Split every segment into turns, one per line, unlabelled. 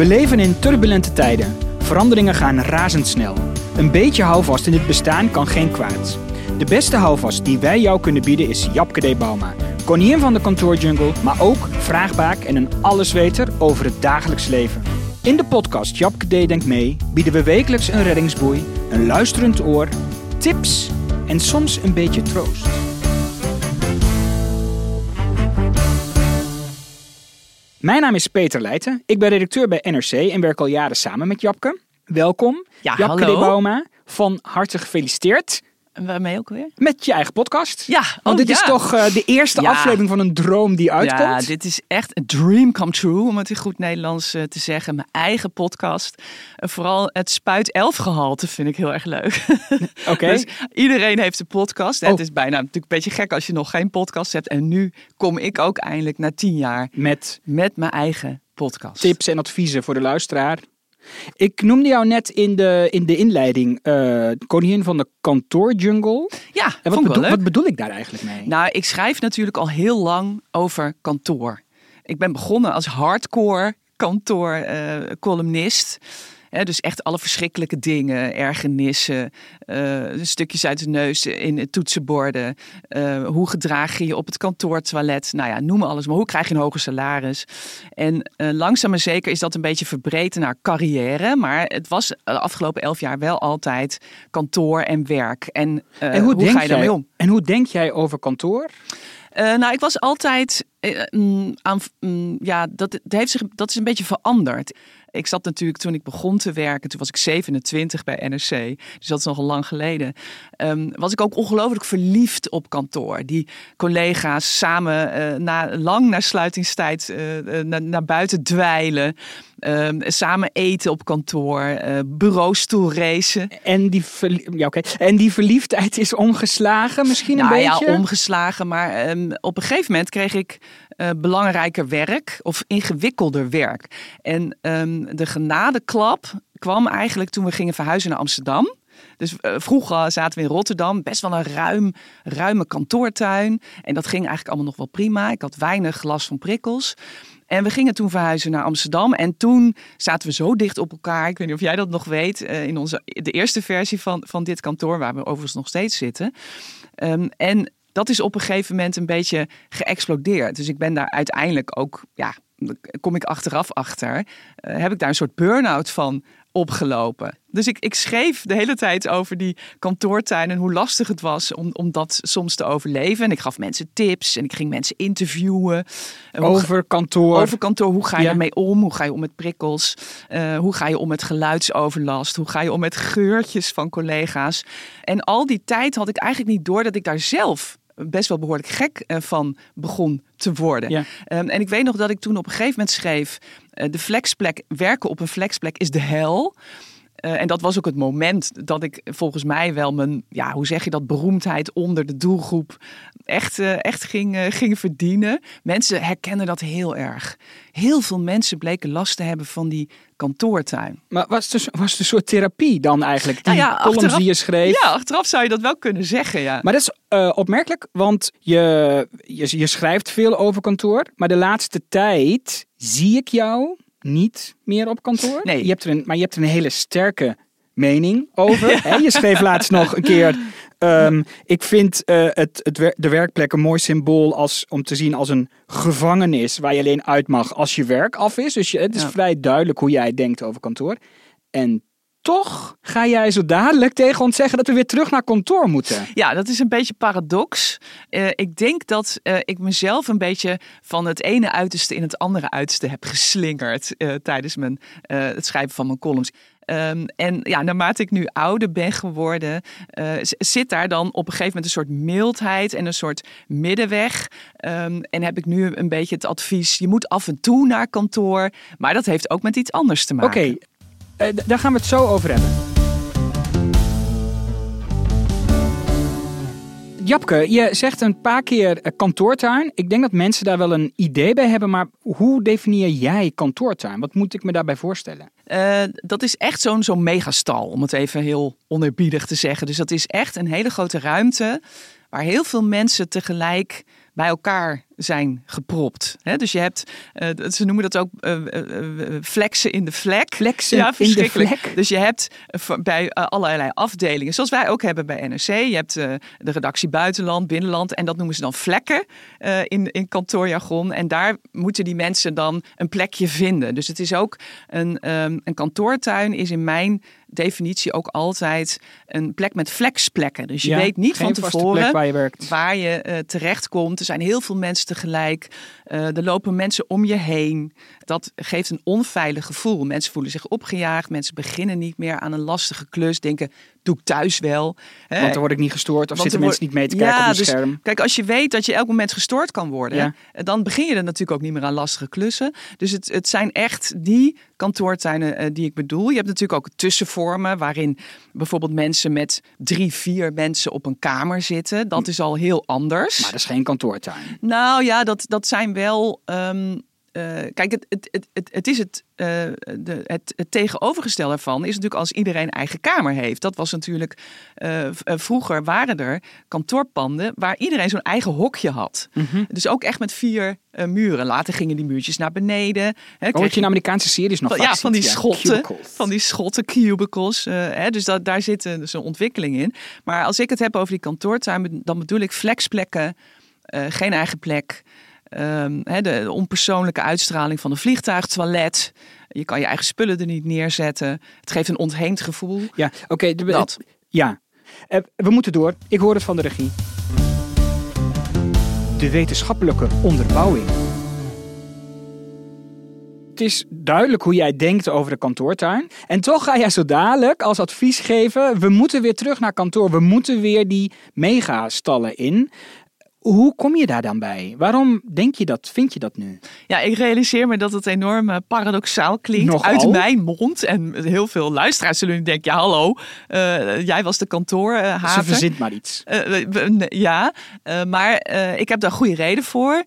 We leven in turbulente tijden. Veranderingen gaan razendsnel. Een beetje houvast in het bestaan kan geen kwaad. De beste houvast die wij jou kunnen bieden is Japke de Bauma. Koningin van de kantoorjungle, maar ook vraagbaak en een allesweter over het dagelijks leven. In de podcast Japke D Denkt Mee bieden we wekelijks een reddingsboei, een luisterend oor, tips en soms een beetje troost. Mijn naam is Peter Leijten. Ik ben redacteur bij NRC en werk al jaren samen met Japke. Welkom.
Ja,
Japke
hallo.
de Bauma. Van harte gefeliciteerd
En waarmee ook weer?
met je eigen podcast.
Ja,
Want
oh,
dit is toch eh, de eerste
Ja.
aflevering van een droom die uitkomt.
Ja, dit is echt een dream come true, om het in goed Nederlands eh, te zeggen. Mijn eigen podcast. En vooral het spuit elf gehalte vind ik heel erg leuk.
Oké.
Dus iedereen heeft een podcast.
Oh.
Het is bijna natuurlijk een beetje gek als je nog geen podcast hebt. En nu kom ik ook eindelijk na tien jaar
Met
met mijn eigen podcast.
tips en adviezen voor de luisteraar. Ik noemde jou net in de, in de inleiding eh, koningin van de kantoorjungle.
Ja,
En wat, bedoel,
leuk.
wat bedoel ik daar eigenlijk mee?
Nou, ik schrijf natuurlijk al heel lang over kantoor. Ik ben begonnen als hardcore kantoor eh, columnist. Dus echt alle verschrikkelijke dingen, ergernissen, eh, stukjes uit de neus in het toetsenborden. eh, hoe gedraag je je op het kantoortoilet? Nou ja, noem alles maar. Hoe krijg je een hoger salaris? En eh, langzaam maar zeker is dat een beetje verbreden naar carrière. Maar het was de afgelopen elf jaar wel altijd kantoor en werk. En,
en hoe,
ga je daarmee
jij,
om?
En hoe denk jij over kantoor?
Nou, ik was altijd mm, aan, mm, ja, dat, dat, heeft zich, dat is een beetje veranderd. Ik zat natuurlijk toen ik begon te werken, toen was ik 27 bij NRC, dus dat is nogal lang geleden. ehm, was ik ook ongelooflijk verliefd op kantoor. Die collega's samen eh, na, lang na sluitingstijd eh, eh, naar, buiten dweilen. ehm, samen eten op kantoor, eh bureaustoel racen.
En die, ja, oké. en die verliefdheid is omgeslagen misschien een
nou
beetje?
ja, omgeslagen. Maar ehm, op een gegeven moment kreeg ik eh, belangrijker werk of ingewikkelder werk. En ehm, de genadeklap kwam eigenlijk toen we gingen verhuizen naar Amsterdam. Dus eh, vroeger zaten we in Rotterdam, best wel een ruim, ruime kantoortuin. En dat ging eigenlijk allemaal nog wel prima. Ik had weinig last van prikkels. En we gingen toen verhuizen naar Amsterdam. En toen zaten we zo dicht op elkaar. Ik weet niet of jij dat nog weet. eh, in onze, de eerste versie van, van dit kantoor, waar we overigens nog steeds zitten. Ehm, en dat is op een gegeven moment een beetje geëxplodeerd. Dus ik ben daar uiteindelijk ook, ja, kom ik achteraf achter, eh, heb ik daar een soort burn-out van opgelopen. Dus ik, ik schreef de hele tijd over die kantoortuin en hoe lastig het was om, om dat soms te overleven. En ik gaf mensen tips en ik ging mensen interviewen.
Over kantoor.
over kantoor, hoe ga je
Ja.
ermee om? Hoe ga je om met prikkels? Eh, hoe ga je om met geluidsoverlast? Hoe ga je om met geurtjes van collega's? En al die tijd had ik eigenlijk niet door dat ik daar zelf best wel behoorlijk gek eh, van begon te worden.
Ja.
Ehm, en ik weet nog dat ik toen op een gegeven moment schreef: eh, de flexplek, werken op een flexplek is de hel. Eh, en dat was ook het moment dat ik volgens mij wel mijn, ja, hoe zeg je dat, beroemdheid onder de doelgroep echt, eh, echt ging, eh, ging verdienen. Mensen herkennen dat heel erg. Heel veel mensen bleken last te hebben van die kantoortuin.
Maar was het, was het een soort therapie dan eigenlijk? Die
Nou ja,
columns
achteraf-
die je schreef?
Ja, achteraf zou je dat wel kunnen zeggen, ja.
Maar dat is opmerkelijk, want je, je, je schrijft veel over kantoor. Maar de laatste tijd zie ik jou niet meer op kantoor.
Nee.
Je hebt er een, maar je hebt er een hele sterke mening over. Je schreef laatst nog een keer. ehm, ik vind eh, het, het, wer- de werkplek een mooi symbool als, om te zien als een gevangenis waar je alleen uit mag als je werk af is. Dus je, het is
Ja.
vrij duidelijk hoe jij denkt over kantoor. En toch ga jij zo dadelijk tegen ons zeggen dat we weer terug naar kantoor moeten.
Ja, dat is een beetje paradox. Eh, ik denk dat eh, ik mezelf een beetje van het ene uiterste in het andere uiterste heb geslingerd eh, tijdens mijn, het schrijven van mijn columns. Ehm, en ja, naarmate ik nu ouder ben geworden, zit daar dan op een gegeven moment een soort mildheid en een soort middenweg. Ehm, en heb ik nu een beetje het advies: je moet af en toe naar kantoor. Maar dat heeft ook met iets anders te
Oké,
maken.
d- daar gaan we het zo over hebben. Japke, je zegt een paar keer eh, kantoortuin. Ik denk dat mensen daar wel een idee bij hebben, maar hoe definieer jij kantoortuin? Wat moet ik me daarbij voorstellen?
Eh, dat is echt zo'n zo'n megastal, om het even heel onerbiedig te zeggen. Dus dat is echt een hele grote ruimte waar heel veel mensen tegelijk bij elkaar zijn gepropt. Hè, dus je hebt, dat- ze noemen dat ook eh, eh, flexen in de vlek.
Flexen
ja,
in de vlek?
Dus je hebt bij allerlei afdelingen, zoals wij ook hebben bij NRC. Je hebt de redactie buitenland, binnenland en dat noemen ze dan vlekken in, in kantoorjargon. En daar moeten die mensen dan een plekje vinden. Dus het is ook een, ehm, een kantoortuin is in mijn definitie ook altijd een plek met flexplekken. Dus je
Ja,
weet niet van tevoren
waar je werkt.
waar je terecht komt. Er zijn heel veel mensen tegelijk. Eh, er lopen mensen om je heen. Dat geeft een onveilig gevoel. Mensen voelen zich opgejaagd. Mensen beginnen niet meer aan een lastige klus. Denken, doe ik thuis wel. Hè?
Want dan word ik niet gestoord of
Want
zitten mensen niet mee te kijken
Ja,
op een
dus
scherm.
Kijk, als je weet dat je elk moment gestoord kan worden,
Ja.
eh, dan begin je er natuurlijk ook niet meer aan lastige klussen. Dus het, het zijn echt die kantoortuinen eh, die ik bedoel. Je hebt natuurlijk ook tussenvormen waarin bijvoorbeeld mensen met drie, vier mensen op een kamer zitten. Dat is al heel anders.
Maar dat is geen kantoortuin.
Nou ja, dat, dat zijn wel. ehm, eh, kijk, het, het, het, het, is het, eh, de, het, het tegenovergestelde ervan is natuurlijk als iedereen eigen kamer heeft. Dat was natuurlijk. eh, vroeger waren er kantoorpanden waar iedereen zo'n eigen hokje had.
Mhm.
Dus ook echt met vier muren. Later gingen die muurtjes naar beneden. Hè, kreeg
je in Amerikaanse series nog
van, ja, van die schotten,
cubicles.
van die schotten, cubicles. hè, dus dat, daar zit een, dus een ontwikkeling in. Maar als ik het heb over die kantoortuin, dan bedoel ik flexplekken, geen eigen plek. Ehm, hè, de, de onpersoonlijke uitstraling van een vliegtuigtoilet. Je kan je eigen spullen er niet neerzetten. Het geeft een ontheemd gevoel.
Ja, oké. de-
Dat.
Ja. Eh, we moeten door. Ik hoor het van de regie. De wetenschappelijke onderbouwing. Het is duidelijk hoe jij denkt over de kantoortuin. En toch ga jij zo dadelijk als advies geven: we moeten weer terug naar kantoor. We moeten weer die megastallen in. Hoe kom je daar dan bij? Waarom denk je dat? Vind je dat nu?
Ja, ik realiseer me dat het enorm eh, paradoxaal klinkt
Nogal.
uit mijn mond. En heel veel luisteraars zullen nu denken, ja hallo, eh, jij was de kantoorhater.
Ze verzint maar iets.
Eh, ja, maar ik heb daar goede reden voor.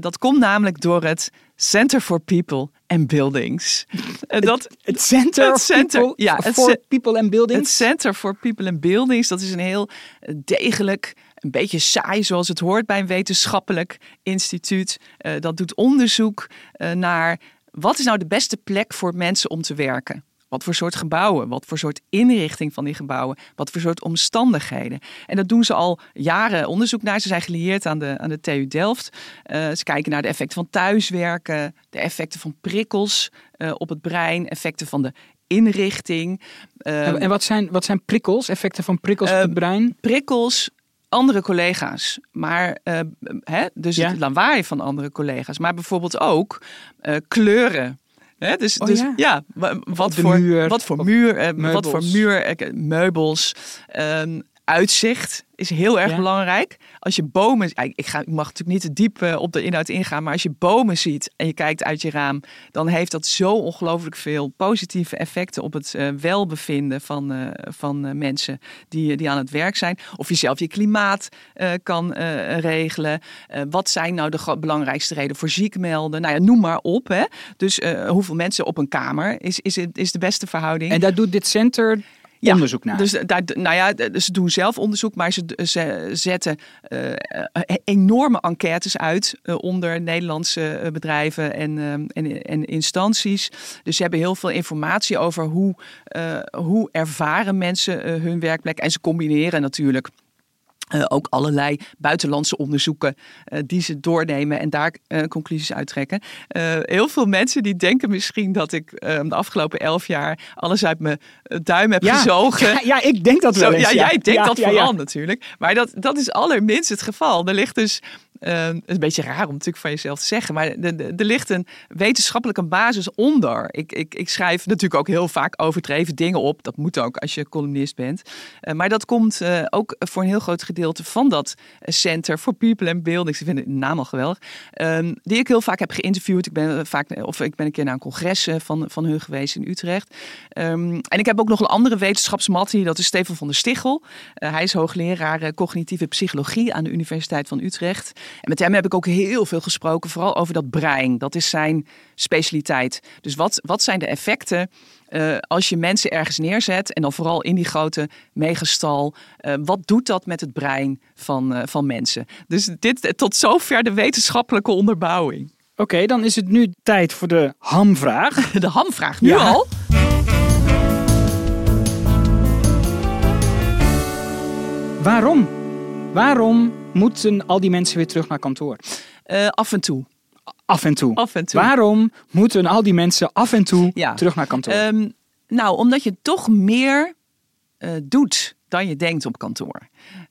Dat komt namelijk door het Center for People and Buildings. Dat,
Het Center,
Het center,
people,
ja, het
for People and
het
Buildings.
Center for People and Buildings, dat is een heel degelijk, een beetje saai zoals het hoort bij een wetenschappelijk instituut. Eh, dat doet onderzoek eh, naar wat is nou de beste plek voor mensen om te werken. Wat voor soort gebouwen, wat voor soort inrichting van die gebouwen, wat voor soort omstandigheden. En dat doen ze al jaren onderzoek naar. Ze zijn gelieerd aan de, aan de TU Delft. Eh, ze kijken naar de effecten van thuiswerken, de effecten van prikkels op het brein, effecten van de inrichting.
En wat zijn, wat zijn prikkels, effecten van prikkels op het brein?
prikkels, andere collega's. Maar, eh, hè, dus
Ja.
het lawaai van andere collega's. Maar bijvoorbeeld ook eh, kleuren. Hè, dus,
Oh
dus
ja.
ja, wa- wat voor
muur,
wat voor muur, eh, wat voor muur, meubels, ehm, uitzicht is heel erg
Ja.
belangrijk. Als je bomen, ik, ga, ik mag natuurlijk niet te diep eh, op de inhoud ingaan, maar als je bomen ziet en je kijkt uit je raam, dan heeft dat zo ongelooflijk veel positieve effecten op het eh, welbevinden van, eh, van mensen die, die aan het werk zijn. Of je zelf je klimaat kan regelen. Wat zijn nou de belangrijkste redenen voor ziek melden? Nou ja, noem maar op. Hè. Dus hoeveel mensen op een kamer is, is, is de beste verhouding.
En daar doet dit center
Ja,
onderzoek naar.
Dus, daar, nou ja, ze doen zelf onderzoek, maar ze, ze zetten eh, eh, enorme enquêtes uit eh, onder Nederlandse bedrijven en, en, en instanties. Dus ze hebben heel veel informatie over hoe, hoe ervaren mensen hun werkplek. En ze combineren natuurlijk. Eh, ook allerlei buitenlandse onderzoeken eh, die ze doornemen en daar eh, conclusies uittrekken. Heel veel mensen die denken misschien dat ik eh, de afgelopen elf jaar alles uit mijn duim heb gezogen.
Ja, ja, ik denk dat wel
Zo,
eens.
ja, jij denkt dat vooral natuurlijk. Maar dat, dat is allerminst het geval. Er ligt dus, het is een beetje raar om natuurlijk van jezelf te zeggen, maar er, ligt een wetenschappelijke basis onder. Ik, ik, ik schrijf natuurlijk ook heel vaak overdreven dingen op. Dat moet ook als je columnist bent. Eh, maar dat komt eh, ook voor een heel groot gedeelte van dat Center for People and Buildings. Ik vind de naam al geweldig. Ehm, die ik heel vaak heb geïnterviewd. Ik ben, eh, vaak, of ik ben een keer naar een congres van, van hun geweest in Utrecht. Ehm, en ik heb ook nog een andere wetenschapsmattie. Dat is Stefan van der Stichel. Hij is hoogleraar cognitieve psychologie aan de Universiteit van Utrecht. En met hem heb ik ook heel veel gesproken. Vooral over dat brein. Dat is zijn specialiteit. Dus wat, wat zijn de effecten eh, als je mensen ergens neerzet, en dan vooral in die grote megastal, eh, wat doet dat met het brein van, eh, van mensen? Dus dit tot zover de wetenschappelijke onderbouwing.
Oké, dan is het nu tijd voor de hamvraag.
De hamvraag nu
Ja.
al.
Waarom? Waarom moeten al die mensen weer terug naar kantoor?
Eh, af en toe.
Af en toe.
Af en toe.
Waarom moeten al die mensen af en toe
Ja.
terug naar kantoor?
Ehm, nou, omdat je toch meer eh, doet dan je denkt op kantoor.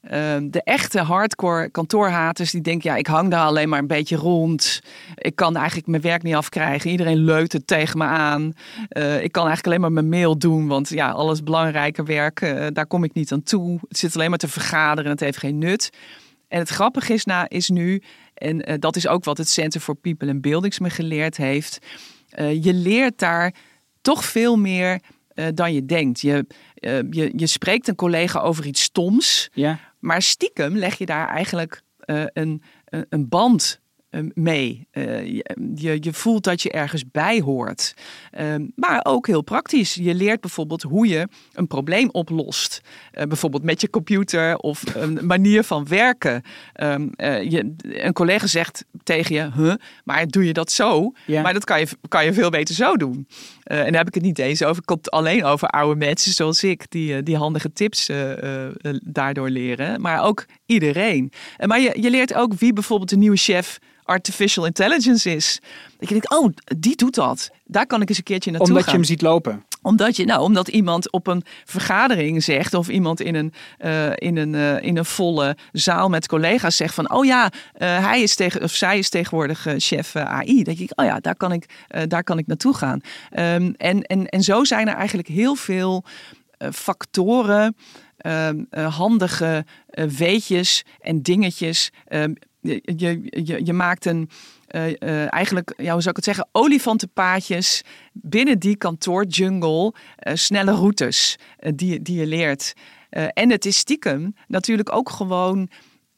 Ehm, de echte hardcore kantoorhaters die denken, ja, ik hang daar alleen maar een beetje rond. Ik kan eigenlijk mijn werk niet afkrijgen. Iedereen leunt het tegen me aan. Eh, ik kan eigenlijk alleen maar mijn mail doen, want ja, alles belangrijke werk, daar kom ik niet aan toe. Het zit alleen maar te vergaderen en het heeft geen nut. En het grappige is, nou, is nu, en eh, dat is ook wat het Center for People and Buildings me geleerd heeft. eh, je leert daar toch veel meer eh, dan je denkt. Je, je, je spreekt een collega over iets stoms,
ja.
maar stiekem leg je daar eigenlijk een, een, band mee. Eh, je, je, je voelt dat je ergens bij hoort. Ehm, maar ook heel praktisch. Je leert bijvoorbeeld hoe je een probleem oplost. Eh, bijvoorbeeld met je computer of een manier van werken. Ehm, eh, je, een collega zegt tegen je, huh, maar doe je dat zo?
Ja.
Maar dat kan je, kan je veel beter zo doen. En daar heb ik het niet eens over. Het komt alleen over oude mensen zoals ik, die, die handige tips daardoor leren. Maar ook iedereen. Eh, maar je, je leert ook wie bijvoorbeeld de nieuwe chef artificial intelligence is. Dat je denkt, oh, die doet dat. Daar kan ik eens een keertje naartoe
Omdat
gaan.
je hem ziet lopen.
Omdat, je, nou, omdat iemand op een vergadering zegt, of iemand in een, eh, in een, eh, in een volle zaal met collega's zegt van, oh ja, hij is tegen, of zij is tegenwoordig chef AI. Dat je, oh ja, daar kan ik, daar kan ik naartoe gaan. Ehm, en, en, en zo zijn er eigenlijk heel veel factoren, ehm, eh, handige eh, weetjes en dingetjes. Ehm, je, je, je, maakt een. eh, eigenlijk, ja, hoe zou ik het zeggen, olifantenpaadjes binnen die kantoorjungle, snelle routes die, die je leert. En het is stiekem natuurlijk ook gewoon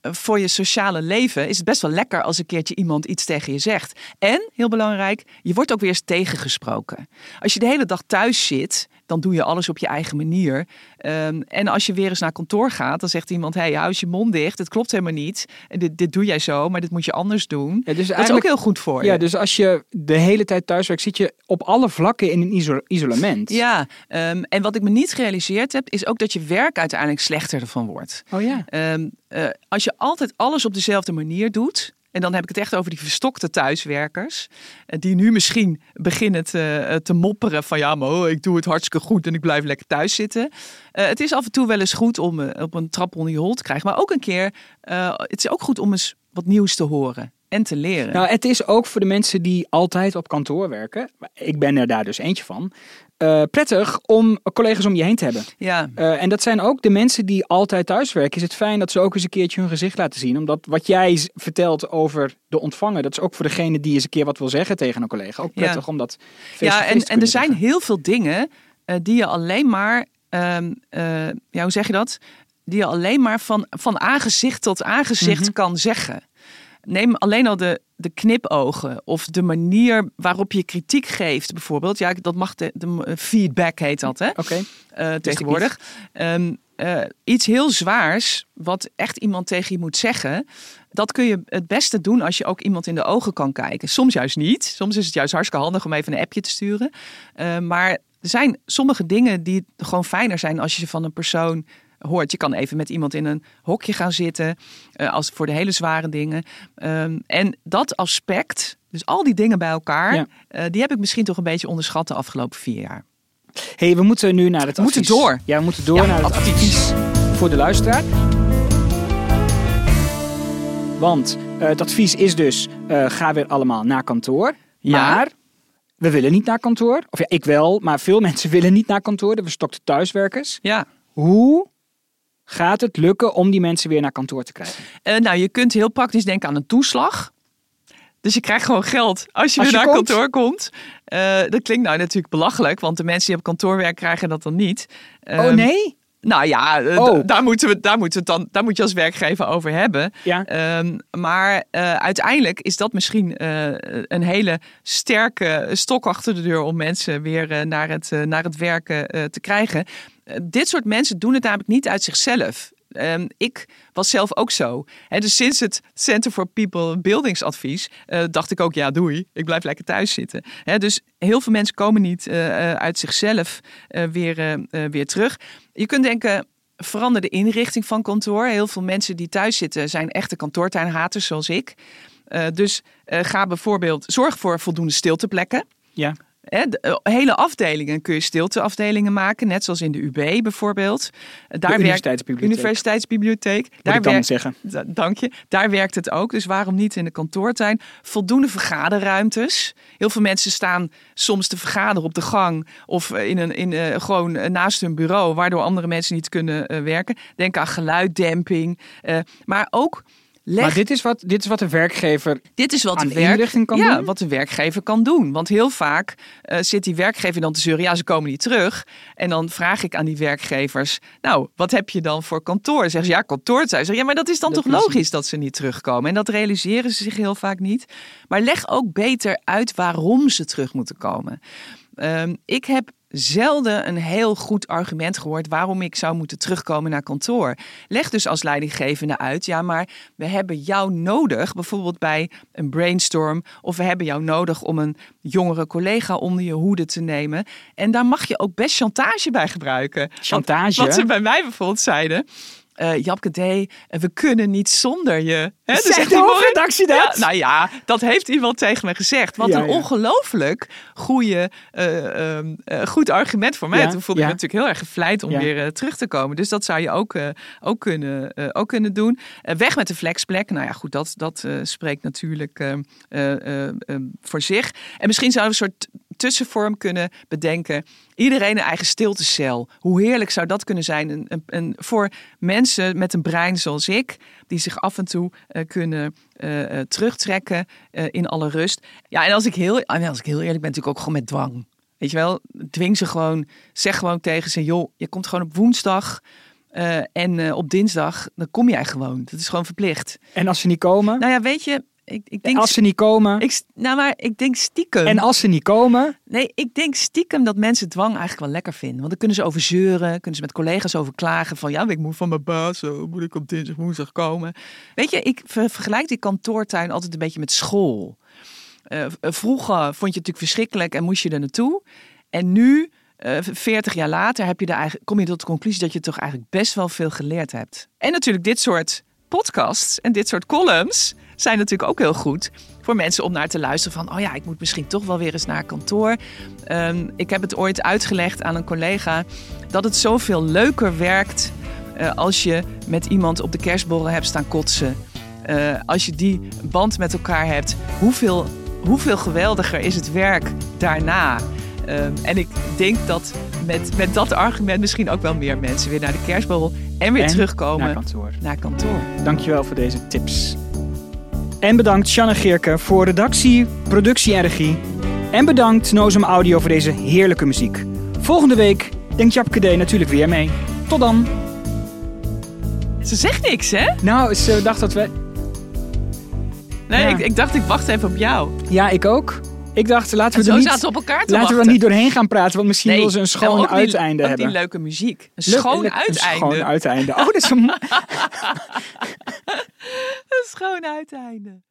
voor je sociale leven is het best wel lekker als een keertje iemand iets tegen je zegt. En, heel belangrijk, je wordt ook weer eens tegengesproken. Als je de hele dag thuis zit, dan doe je alles op je eigen manier. Ehm, en als je weer eens naar kantoor gaat, dan zegt iemand: Hé, hey, hou eens je mond dicht. Het klopt helemaal niet. Dit, dit doe jij zo, maar dit moet je anders doen.
Ja, dus
dat is ook heel goed voor
Ja,
je.
dus als je de hele tijd thuis werkt, zit je op alle vlakken in een iso- isolement.
Ja, ehm, en wat ik me niet gerealiseerd heb, is ook dat je werk uiteindelijk slechter ervan wordt.
Oh ja.
Ehm, eh, als je altijd alles op dezelfde manier doet. En dan heb ik het echt over die verstokte thuiswerkers. eh, Die nu misschien beginnen te, eh, te mopperen van ja, maar oh, ik doe het hartstikke goed en ik blijf lekker thuis zitten. Eh, het is af en toe wel eens goed om op een trap onder je hol te krijgen. Maar ook een keer, het is ook goed om eens wat nieuws te horen en te leren.
Nou, het is ook voor de mensen die altijd op kantoor werken. Ik ben er daar dus eentje van. Eh, prettig om collega's om je heen te hebben.
ja.
Eh, en dat zijn ook de mensen die altijd thuiswerken. Is het fijn dat ze ook eens een keertje hun gezicht laten zien. Omdat wat jij vertelt over de ontvanger, dat is ook voor degene die eens een keer wat wil zeggen tegen een collega. Ook prettig om dat face-to-face
Ja,
te
en, en er zijn heel veel dingen eh, die je alleen maar, ehm, eh, ja, hoe zeg je dat? Die je alleen maar van, van aangezicht tot aangezicht
Mhm.
kan zeggen. Neem alleen al de, de knipogen of de manier waarop je kritiek geeft, bijvoorbeeld. Ja, dat mag de, de feedback heet dat, hè?
Oké.
eh, tegenwoordig. Ehm, eh, iets heel zwaars, wat echt iemand tegen je moet zeggen. Dat kun je het beste doen als je ook iemand in de ogen kan kijken. Soms juist niet. Soms is het juist hartstikke handig om even een appje te sturen. Eh, maar er zijn sommige dingen die gewoon fijner zijn als je ze van een persoon hoort. Je kan even met iemand in een hokje gaan zitten. eh, als voor de hele zware dingen. Ehm, en dat aspect, dus al die dingen bij elkaar,
Ja.
eh, die heb ik misschien toch een beetje onderschat de afgelopen vier jaar.
hey, we moeten nu naar het
We moeten door.
Ja, we moeten door
Ja,
naar het
advies.
advies voor de luisteraar. Want eh, het advies is dus, ga weer allemaal naar kantoor.
Ja.
Maar we willen niet naar kantoor. Of ja, ik wel, maar veel mensen willen niet naar kantoor. De verstokte thuiswerkers.
Ja.
Hoe gaat het lukken om die mensen weer naar kantoor te krijgen?
Eh, nou, je kunt heel praktisch denken aan een toeslag. Dus je krijgt gewoon geld als je
Als
weer
je
naar
komt.
kantoor komt. Eh, dat klinkt nou natuurlijk belachelijk, want de mensen die op kantoor werken krijgen dat dan niet.
oh
Ehm,
nee?
Nou ja, eh,
Oh.
daar, moeten we, daar, moeten we dan, daar moet je als werkgever over hebben.
Ja.
Ehm, maar uiteindelijk is dat misschien een hele sterke stok achter de deur om mensen weer naar, het, naar het werken te krijgen. Dit soort mensen doen het namelijk niet uit zichzelf. Ehm, ik was zelf ook zo. Hè, dus sinds het Center for People Buildings advies eh, dacht ik ook, ja doei, ik blijf lekker thuis zitten. Dus heel veel mensen komen niet eh, eh, uit zichzelf weer, weer terug. Je kunt denken, verander de inrichting van kantoor. Heel veel mensen die thuis zitten zijn echte kantoortuinhaters zoals ik. Dus ga bijvoorbeeld, zorg voor voldoende stilteplekken.
Ja.
De, eh, hele afdelingen kun je stilteafdelingen maken, net zoals in de UB bijvoorbeeld. Eh, Daar werkt
Universiteitsbibliotheek.
Universiteitsbibliotheek. Daar
ik dan
werkt-
zeggen.
Da- Dank je. Daar werkt het ook. Dus waarom niet in de kantoortuin? Voldoende vergaderruimtes. Heel veel mensen staan soms te vergaderen op de gang of eh, in een, in, gewoon naast hun bureau, waardoor andere mensen niet kunnen werken. Denk aan geluiddemping. maar ook leg
Maar dit is, wat, dit is wat de werkgever
dit is wat
aan
de,
de
werk,
inrichting kan
ja,
doen?
wat de werkgever kan doen. Want heel vaak eh, zit die werkgever dan te zeuren, ja, ze komen niet terug. En dan vraag ik aan die werkgevers, nou, wat heb je dan voor kantoor? Zeggen ze, ja, kantoortuin. Zeg, ja, maar dat is dan
Dat
toch
is
logisch dat ze niet terugkomen? En dat realiseren ze zich heel vaak niet. Maar leg ook beter uit waarom ze terug moeten komen. Ehm, ik heb zelden een heel goed argument gehoord waarom ik zou moeten terugkomen naar kantoor. Leg dus als leidinggevende uit, ja, maar we hebben jou nodig, bijvoorbeeld bij een brainstorm, of we hebben jou nodig om een jongere collega onder je hoede te nemen. En daar mag je ook best chantage bij gebruiken.
Chantage?
Wat ze bij mij bijvoorbeeld zeiden. Eh Japke D, eh, we kunnen niet zonder je. Hè,
Zegt de
die mooie-
hoofdredactie dat?
Ja, nou ja, dat heeft iemand tegen me gezegd. Wat
Ja,
een ongelooflijk goede, eh, ehm, eh, goed argument voor mij. Toen voelde ik me natuurlijk heel erg gevleid om weer terug te komen. Dus dat zou je ook, ook, kunnen, ook kunnen doen. Weg met de flexplek. Nou ja, goed, dat, dat spreekt natuurlijk eh, eh, eh, eh, voor zich. En misschien zouden we een soort tussenvorm kunnen bedenken. Iedereen een eigen stiltecel. Hoe heerlijk zou dat kunnen zijn? Een, een, een- voor mensen met een brein zoals ik, die zich af en toe eh, kunnen eh, eh, terugtrekken in alle rust. Ja, en als ik, heel, en als ik heel eerlijk ben, natuurlijk ook gewoon met dwang. Weet je wel, dwing ze gewoon, zeg gewoon tegen ze: joh, je komt gewoon op woensdag. en op dinsdag, dan kom jij gewoon. Dat is gewoon verplicht.
En als ze niet komen?
Nou ja, weet je, ik, ik denk.
als ze niet komen?
ik, nou, maar ik denk stiekem.
en als ze niet komen?
Nee, ik denk stiekem dat mensen dwang eigenlijk wel lekker vinden. Want dan kunnen ze over zeuren, kunnen ze met collega's over klagen van ja, ik moet van mijn baas, zo moet ik op dinsdag, woensdag komen. Weet je, ik ver- vergelijk die kantoortuin altijd een beetje met school. Eh, v- vroeger vond je het natuurlijk verschrikkelijk en moest je er naartoe. En nu, eh, 40 jaar later, heb je daar eigenlijk, kom je tot de conclusie dat je toch eigenlijk best wel veel geleerd hebt. En natuurlijk dit soort podcasts en dit soort columns zijn natuurlijk ook heel goed voor mensen om naar te luisteren van, oh ja, ik moet misschien toch wel weer eens naar kantoor. Ehm, ik heb het ooit uitgelegd aan een collega dat het zoveel leuker werkt eh, als je met iemand op de kerstborrel hebt staan kotsen. Eh, als je die band met elkaar hebt, hoeveel, hoeveel geweldiger is het werk daarna? Ehm, en ik denk dat met, met dat argument misschien ook wel meer mensen weer naar de kerstborrel en weer
En
terugkomen
Naar kantoor.
naar kantoor.
Dankjewel voor deze tips. En bedankt Sjanne Geerke voor redactie, productie en regie. En bedankt Nozem Audio voor deze heerlijke muziek. Volgende week denkt Japke D natuurlijk weer mee. Tot dan.
Ze zegt niks, hè?
Nou, ze dacht dat we...
Nee,
Ja.
ik, ik dacht ik wacht even op jou.
Ja, ik ook. Ik dacht, laten
En
we
zo
er niet,
op elkaar
laten we er niet doorheen gaan praten, want misschien
Nee,
wil ze een
en
schoon
die-
uiteinde
ook
hebben.
die leuke muziek. Een schoon uiteinde.
Een schoon uiteinde. Oh, dat is een...
Een schoon uiteinde.